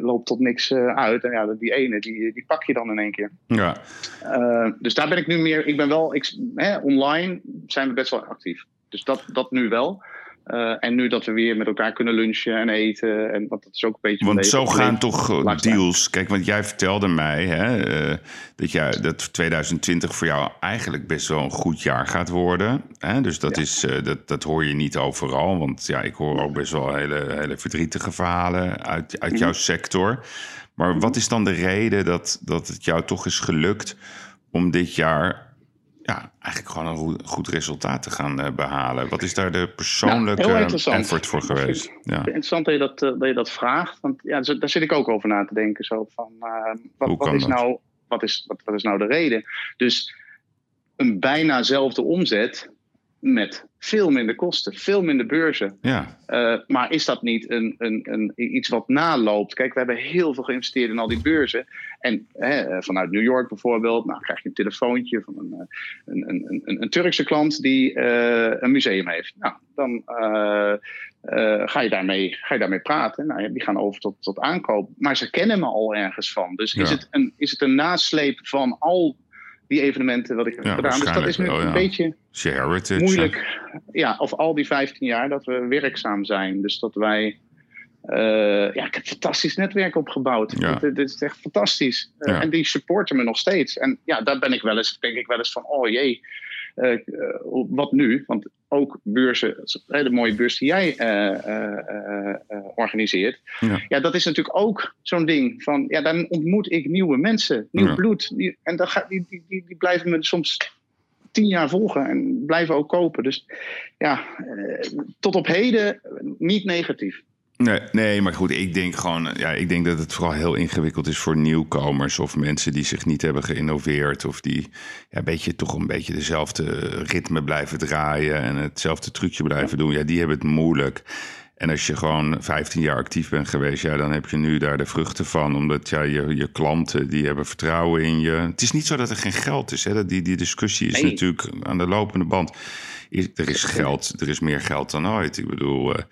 loopt tot niks uit. En ja, die ene, die, die pak je dan in één keer. Ja. Dus daar ben ik nu meer. Ik ben wel. Ik, hè, online zijn we best wel actief. Dus dat, dat nu wel. Uh, en nu dat we weer met elkaar kunnen lunchen en eten. En want dat is ook een beetje. Want zo gaan toch deals. Kijk, want jij vertelde mij hè, uh, dat, jij, dat 2020 voor jou eigenlijk best wel een goed jaar gaat worden. Hè? Dus dat, ja. is, uh, dat, dat hoor je niet overal. Want ja, ik hoor ook best wel hele, hele verdrietige verhalen uit, uit jouw sector. Maar wat is dan de reden dat, dat het jou toch is gelukt om dit jaar ja, eigenlijk gewoon een goed resultaat te gaan uh, behalen. Wat is daar de persoonlijke ja, effort voor geweest? Ja. Interessant dat je dat, uh, dat je dat vraagt. Want ja, daar zit ik ook over na te denken. Zo van, uh, wat, wat, is nou, wat, is, wat, wat is nou de reden? Dus een bijnazelfde omzet met veel minder kosten, veel minder beurzen. Ja. Uh, maar is dat niet een, een, een, iets wat naloopt? Kijk, we hebben heel veel geïnvesteerd in al die beurzen. En hè, vanuit New York bijvoorbeeld, nou krijg je een telefoontje van een, een, een, een, een Turkse klant die uh, een museum heeft. Nou, dan uh, ga, je daarmee, ga je daarmee praten. Nou, die gaan over tot, tot aankoop. Maar ze kennen me al ergens van. Dus ja. is, het een, is het een nasleep van al die evenementen wat ik heb gedaan. Dus dat is nu een beetje moeilijk. Ja, of al die 15 jaar dat we werkzaam zijn. Dus dat wij. Uh, ja, ik heb een fantastisch netwerk opgebouwd. Ja. Dit, dit, is echt fantastisch. Uh, en die supporten me nog steeds. En ja, daar ben ik wel eens, denk ik wel eens van, oh jee, uh, wat nu? Want ook beurzen, de mooie beurs die jij organiseert. Ja. ja. dat is natuurlijk ook zo'n ding van, ja, dan ontmoet ik nieuwe mensen, nieuw bloed. Die, en dan gaat, die, die, die, die blijven me soms tien jaar volgen en blijven ook kopen. Dus ja, tot op heden niet negatief. Nee, nee, maar goed, ik denk gewoon, ja, ik denk dat het vooral heel ingewikkeld is voor nieuwkomers of mensen die zich niet hebben geïnnoveerd of die ja, een beetje, toch een beetje dezelfde ritme blijven draaien en hetzelfde trucje blijven doen. Ja, die hebben het moeilijk. En als je gewoon 15 jaar actief bent geweest, ja, dan heb je nu daar de vruchten van. Omdat ja, je, je klanten die hebben vertrouwen in je. Het is niet zo dat er geen geld is. Hè? Die, die discussie is nee. natuurlijk aan de lopende band. Er is geld, er is meer geld dan ooit. Ik bedoel, uh,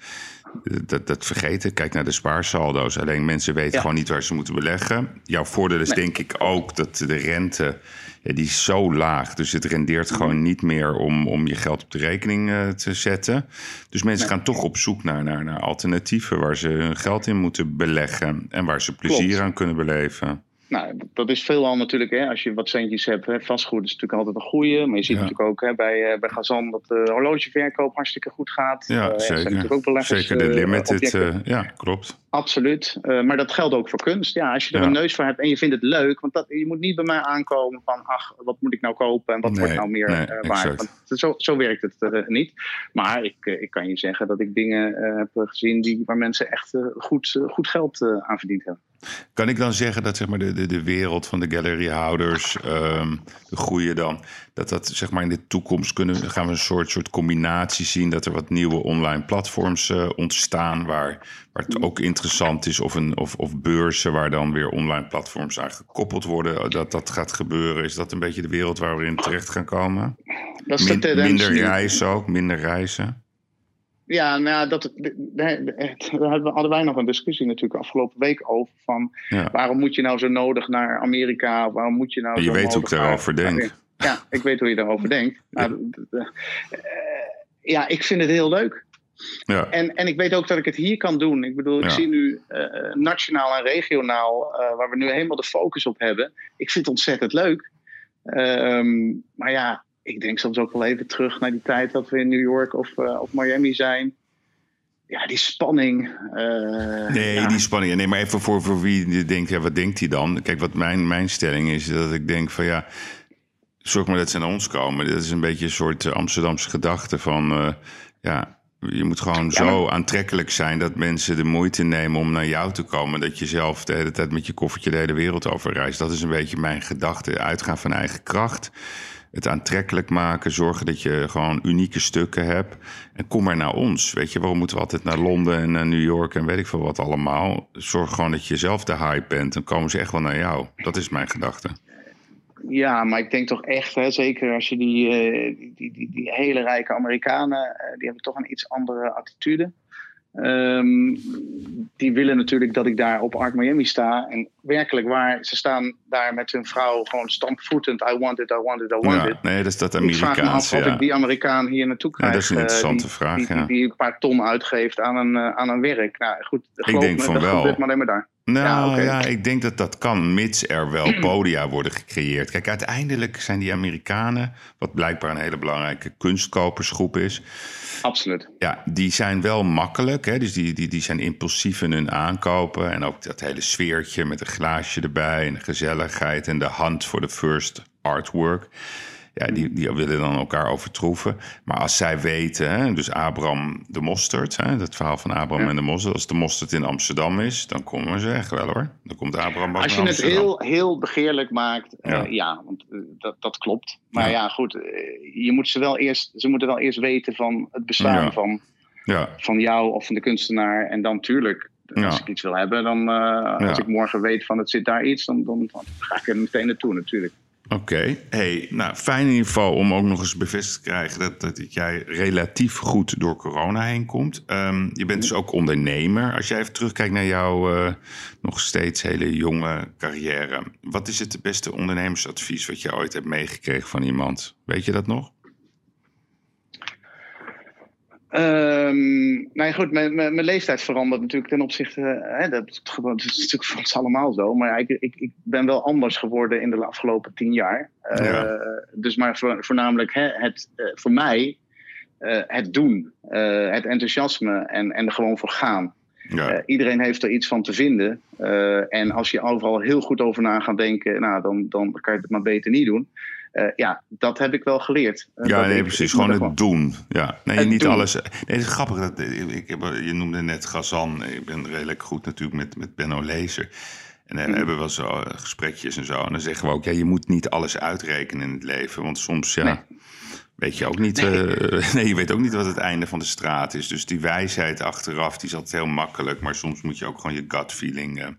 dat, dat vergeten. Kijk naar de spaarsaldo's. Alleen mensen weten ja. gewoon niet waar ze moeten beleggen. Jouw voordeel is nee. denk ik ook dat de rente ja, die is zo laag. Dus het rendeert gewoon niet meer om, om je geld op de rekening uh, te zetten. Dus mensen nee. gaan toch op zoek naar, naar, naar alternatieven waar ze hun geld in moeten beleggen. En waar ze plezier Klopt. aan kunnen beleven. Nou, dat is veelal natuurlijk, hè, als je wat centjes hebt. Hè, vastgoed is natuurlijk altijd een goede. Maar je ziet ja. natuurlijk ook hè, bij, uh, bij Gazan dat de horlogeverkoop hartstikke goed gaat. Ja, uh, zeker. Ook beleggers, zeker de limited, uh, ja, klopt. Absoluut. maar dat geldt ook voor kunst. Ja, als je er ja. een neus voor hebt en je vindt het leuk. Want dat, je moet niet bij mij aankomen van, ach, wat moet ik nou kopen en wat nee, wordt nou meer nee, waard. Want zo, zo werkt het niet. Maar ik, ik kan je zeggen dat ik dingen heb gezien die, waar mensen echt goed, goed geld aan verdiend hebben. Kan ik dan zeggen dat zeg maar, de, de, de wereld van de galeriehouders, um, de groeien dan, dat dat zeg maar in de toekomst kunnen, gaan we een soort, soort combinatie zien, dat er wat nieuwe online platforms uh, ontstaan waar, waar het ook interessant is, of, een, of, of beurzen waar dan weer online platforms aan gekoppeld worden, dat dat gaat gebeuren. Is dat een beetje de wereld waar we in terecht gaan komen? Dat is Min, minder reizen ook, minder reizen? Ja, nou dat, daar hadden wij nog een discussie natuurlijk afgelopen week over. Van ja. waarom moet je nou zo nodig naar Amerika? Waarom moet je nou je zo weet hoe ik daarover denk. Ja, ik weet hoe je daarover *laughs* denkt. Maar, uh, ja, ik vind het heel leuk. Ja. En, en ik weet ook dat ik het hier kan doen. Ik bedoel, ik ja. zie nu uh, nationaal en regionaal, uh, waar we nu helemaal de focus op hebben. Ik vind het ontzettend leuk. Um, maar ja, ik denk soms ook wel even terug naar die tijd dat we in New York of, uh, of Miami zijn. Ja, die spanning. Uh, nee, ja. die spanning. Nee, maar even voor, voor wie denkt, ja, wat denkt hij dan? Kijk, wat mijn, mijn stelling is, dat ik denk van ja, zorg maar dat ze naar ons komen. Dat is een beetje een soort Amsterdamse gedachte van, uh, ja, je moet gewoon ja, zo maar... aantrekkelijk zijn dat mensen de moeite nemen om naar jou te komen. Dat je zelf de hele tijd met je koffertje de hele wereld over reist. Dat is een beetje mijn gedachte. Uitgaan van eigen kracht. Het aantrekkelijk maken. Zorgen dat je gewoon unieke stukken hebt. En kom maar naar ons. Weet je, waarom moeten we altijd naar Londen en naar New York en weet ik veel wat allemaal? Zorg gewoon dat je zelf de hype bent. Dan komen ze echt wel naar jou. Dat is mijn gedachte. Ja, maar ik denk toch echt, hè, zeker als je die, uh, die, die, die, hele rijke Amerikanen, uh, die hebben toch een iets andere attitude. Um, die willen natuurlijk dat ik daar op Art Miami sta. En werkelijk waar, ze staan daar met hun vrouw gewoon stampvoetend. I want it, I want it, I want ja, it. Nee, dat is dat Amerikaans. Ik vraag me af ja. ik die Amerikaan hier naartoe krijg. Ja, dat is een interessante die, vraag, die, ja. die, die, een paar ton uitgeeft aan een, uh, aan een werk. Nou goed, ik denk me, van dat wel. maar alleen maar daar. Nou ja, ik denk dat dat kan, mits er wel *clears throat* podia worden gecreëerd. Kijk, uiteindelijk zijn die Amerikanen, wat blijkbaar een hele belangrijke kunstkopersgroep is. Absoluut. Ja, die zijn wel makkelijk. Hè? Dus die, die, die zijn impulsief in hun aankopen. En ook dat hele sfeertje met een glaasje erbij en de gezelligheid en de hand voor de first artwork. Ja, die, die willen dan elkaar overtroeven. Maar als zij weten, hè, dus Abraham de Mosterd, hè, dat verhaal van Abraham Ja. en de Mosterd, als de Mosterd in Amsterdam is, dan komen ze echt wel hoor. Dan komt Abraham ook Als je het heel, heel begeerlijk maakt, eh, Ja. ja, want eh, dat, dat klopt. Maar Ja. goed, eh, je moet ze, wel eerst, ze moeten wel eerst weten van het bestaan van, Ja, van jou of van de kunstenaar. En dan tuurlijk, Ja. als ik iets wil hebben, dan uh, als ik morgen weet van het zit daar iets, dan, dan, dan ga ik er meteen naartoe natuurlijk. Oké, hey, nou fijn in ieder geval om ook nog eens bevestigd te krijgen dat, dat jij relatief goed door corona heen komt. Um, je bent dus ook ondernemer. Als jij even terugkijkt naar jouw uh, nog steeds hele jonge carrière, wat is het beste ondernemersadvies wat je ooit hebt meegekregen van iemand? Weet je dat nog? Um, nou ja, goed, mijn, mijn, mijn, leeftijd verandert natuurlijk ten opzichte. Hè, dat, is natuurlijk voor ons allemaal zo. Maar ik, ik, ik, ben wel anders geworden in de afgelopen tien jaar. Ja. Uh, dus maar voor, voornamelijk hè, het, uh, voor mij uh, het doen, het enthousiasme en, en er gewoon voor gaan. Ja. iedereen heeft er iets van te vinden. en als je overal heel goed over na gaat denken, nou, dan, dan kan je het maar beter niet doen. Uh, ja, dat heb ik wel geleerd. Uh, ja, nee, precies. Gewoon het doen. Ja, nee, het niet doen. alles. Nee, het is grappig. Dat, ik heb, je noemde net Gazan. Ik ben redelijk goed natuurlijk met, met Benno Lezer. En we Mm. hebben wel zo eh, gesprekjes en zo. En dan zeggen we ook, ja, je moet niet alles uitrekenen in het leven. Want soms, ja, Nee. weet je ook niet... Nee. *laughs* nee, je weet ook niet wat het einde van de straat is. Dus die wijsheid achteraf, die is altijd heel makkelijk. Maar soms moet je ook gewoon je gut feeling...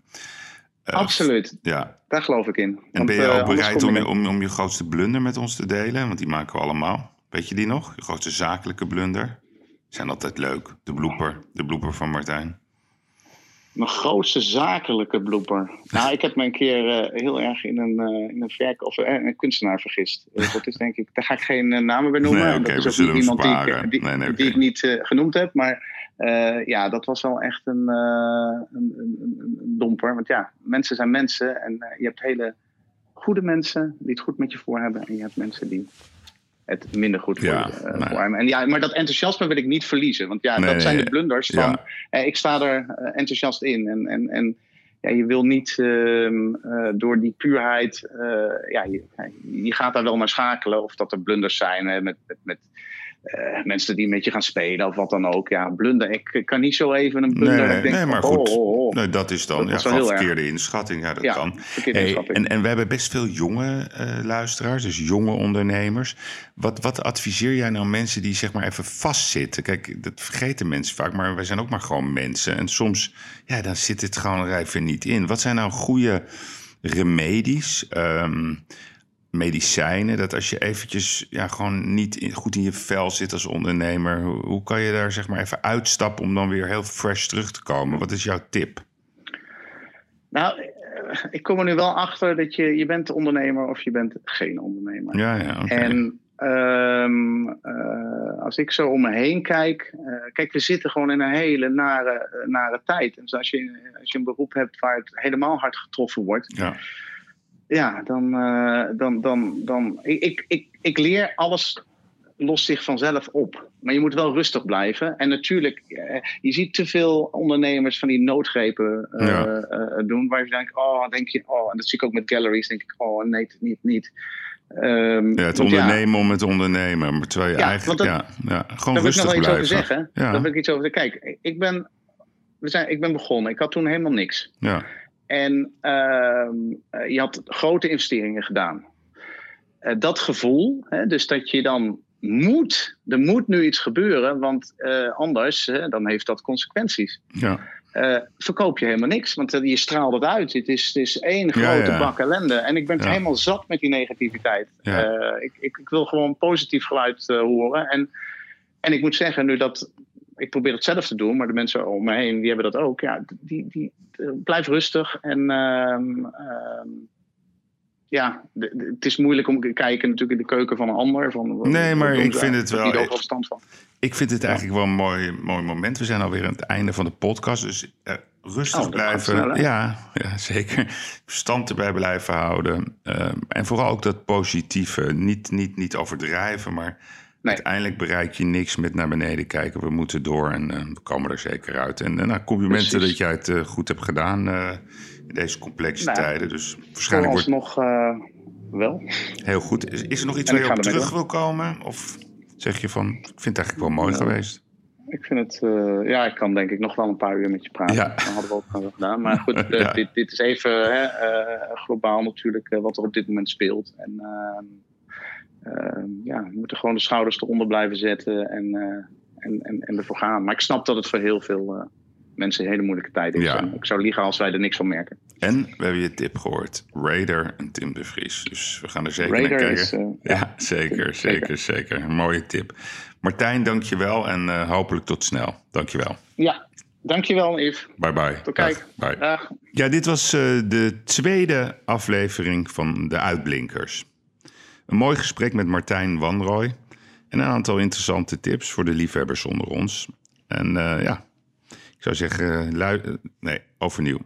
Uh, Absoluut. Ja. Daar geloof ik in. En ben je uh, ook bereid je om, om, om je grootste blunder met ons te delen? Want die maken we allemaal. Weet je die nog? Je grootste zakelijke blunder? Zijn altijd leuk. De blooper. De blooper van Martijn. Mijn grootste zakelijke blooper. Nou, ik heb me een keer uh, heel erg in een, uh, in een, verk of, uh, een kunstenaar vergist. *laughs* dat is denk ik, daar ga ik geen namen bij noemen. Nee, okay, dat is ook niet iemand die ik, die, nee, nee, okay. ik niet genoemd heb. Maar ja, dat was wel echt een, een, een, een, domper. Want ja, mensen zijn mensen. En je hebt hele goede mensen die het goed met je voor hebben. En je hebt mensen die het minder goed voor, ja, je, nee. voor hebben. En ja, maar dat enthousiasme wil ik niet verliezen. Want ja, nee, dat zijn de blunders van... Ja. eh, ik sta er enthousiast in. En, en, en ja, je wil niet uh, door die puurheid... Ja, je, je, gaat daar wel naar schakelen. Of dat er blunders zijn hè, met... met, met uh, mensen die met je gaan spelen of wat dan ook. Ja, blunder. Ik kan niet zo even een blunder. Nee, ik denk, nee maar oh, goed. Oh, oh. Nee, dat is dan dat ja, gewoon verkeerde inschatting. Ja, dat ja, kan. Hey, en, en we hebben best veel jonge uh, luisteraars, dus jonge ondernemers. Wat, wat adviseer jij nou mensen die zeg maar even vastzitten? Kijk, dat vergeten mensen vaak, maar wij zijn ook maar gewoon mensen. En soms, ja, dan zit het gewoon er even niet in. Wat zijn nou goede remedies? Um, medicijnen. Dat als je eventjes ja, gewoon niet in, goed in je vel zit als ondernemer. Hoe, hoe, kan je daar zeg maar even uitstappen om dan weer heel fresh terug te komen? Wat is jouw tip? Nou, ik kom er nu wel achter dat je, je bent ondernemer of je bent geen ondernemer. Ja, ja. Okay. En um, uh, als ik zo om me heen kijk. Uh, kijk, we zitten gewoon in een hele nare, nare tijd. En dus als je, als je een beroep hebt waar het helemaal hard getroffen wordt. Ja ja, dan, uh, dan, dan, dan ik, ik, ik leer alles lost zich vanzelf op. Maar je moet wel rustig blijven. En natuurlijk, eh, je ziet te veel ondernemers van die noodgrepen uh, doen. Waar je denkt, oh, denk je, oh, en dat zie ik ook met galleries. Denk ik, oh, nee, niet, niet. Um, ja, het ondernemen om het ondernemen. Maar terwijl je ja, eigenlijk, dat, ja, ja, gewoon daar rustig wil ik nog wel iets over zeggen. Daar wil ik iets over Kijk, ik ben, we zijn, ik ben begonnen. Ik had toen helemaal niks. Ja. En uh, je had grote investeringen gedaan. Uh, dat gevoel, hè, dus dat je dan moet, er moet nu iets gebeuren, want uh, anders dan heeft dat consequenties. Ja. Verkoop je helemaal niks, want je straalt het uit. Het is, het is één grote ja, bak ellende. En ik ben het helemaal zat met die negativiteit. Ik, ik, ik, wil gewoon positief geluid horen. En, en ik moet zeggen, nu dat ik probeer het zelf te doen, maar de mensen om me heen die hebben dat ook. Ja, die, die, blijf rustig en ehm, ehm, ja, het is moeilijk om te kijken natuurlijk in de keuken van een ander. Van, nee, maar ik vind het wel. Ik, van. ik vind het eigenlijk wel een mooi, mooi moment. We zijn alweer aan het einde van de podcast. Dus uh, rustig oh, blijven. Ja, ja, *laughs* zeker. Verstand erbij blijven houden. Uh, en vooral ook dat positieve. Niet, niet, niet overdrijven, maar Nee. Uiteindelijk bereik je niks met naar beneden kijken. We moeten door en uh, we komen er zeker uit. En uh, nou, complimenten dat jij het uh, goed hebt gedaan in deze complexe nou, tijden. Dus waarschijnlijk wordt nog wel. Heel goed. Is, is er nog iets waar je op terug wil komen? Of zeg je van, ik vind het eigenlijk wel mooi geweest? Ik vind het, ja, ik kan denk ik nog wel een paar uur met je praten. Ja. Dat hadden we ook wel gedaan. Maar goed, *laughs* ja. dit, dit, is even globaal natuurlijk wat er op dit moment speelt. En Ehm, ja, we moeten gewoon de schouders eronder blijven zetten en, uh, en, en, en ervoor gaan. Maar ik snap dat het voor heel veel uh, mensen een hele moeilijke tijd is. Ja. ik zou liegen als wij er niks van merken. En we hebben je tip gehoord. Raider en Tim de Vries. Dus we gaan er zeker Raider naar kijken. Is, uh, *laughs* ja, zeker, zeker, zeker. Een mooie tip. Martijn, dank je wel en hopelijk tot snel. Dank je wel. Ja, Dankjewel, Yves. Bye bye. Tot kijk. Bye. Dag. Ja, dit was de tweede aflevering van De Uitblinkers. Een mooi gesprek met Martijn Wanrooy. En een aantal interessante tips voor de liefhebbers onder ons. En uh, ja, ik zou zeggen, lui nee, overnieuw.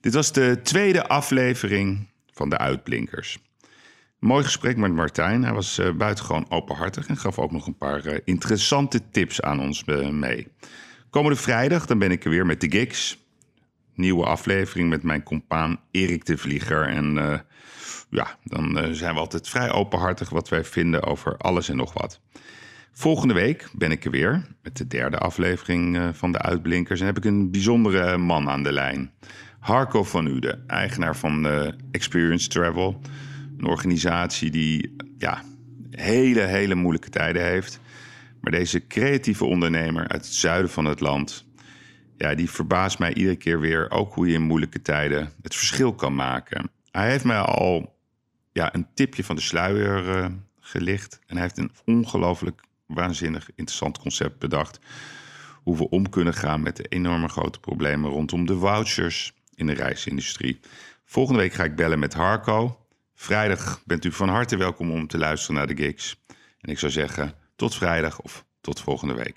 Dit was de tweede aflevering van de Uitblinkers. mooi gesprek met Martijn. Hij was uh, buitengewoon openhartig en gaf ook nog een paar interessante tips aan ons mee. Komende vrijdag dan ben ik er weer met de Gigs. Nieuwe aflevering met mijn compaan Erik de Vlieger. En ja, dan eh, zijn we altijd vrij openhartig wat wij vinden over alles en nog wat. Volgende week ben ik er weer met de derde aflevering eh, van de Uitblinkers. En heb ik een bijzondere man aan de lijn. Harco van Uden, eigenaar van uh, Experience Travel. Een organisatie die ja, hele, hele moeilijke tijden heeft. Maar deze creatieve ondernemer uit het zuiden van het land... Ja, die verbaast mij iedere keer weer ook hoe je in moeilijke tijden het verschil kan maken. Hij heeft mij al ja, een tipje van de sluier uh, gelicht. En hij heeft een ongelooflijk waanzinnig interessant concept bedacht. Hoe we om kunnen gaan met de enorme grote problemen rondom de vouchers in de reisindustrie. Volgende week ga ik bellen met Harco. Vrijdag bent u van harte welkom om te luisteren naar de gigs. En ik zou zeggen, tot vrijdag of tot volgende week.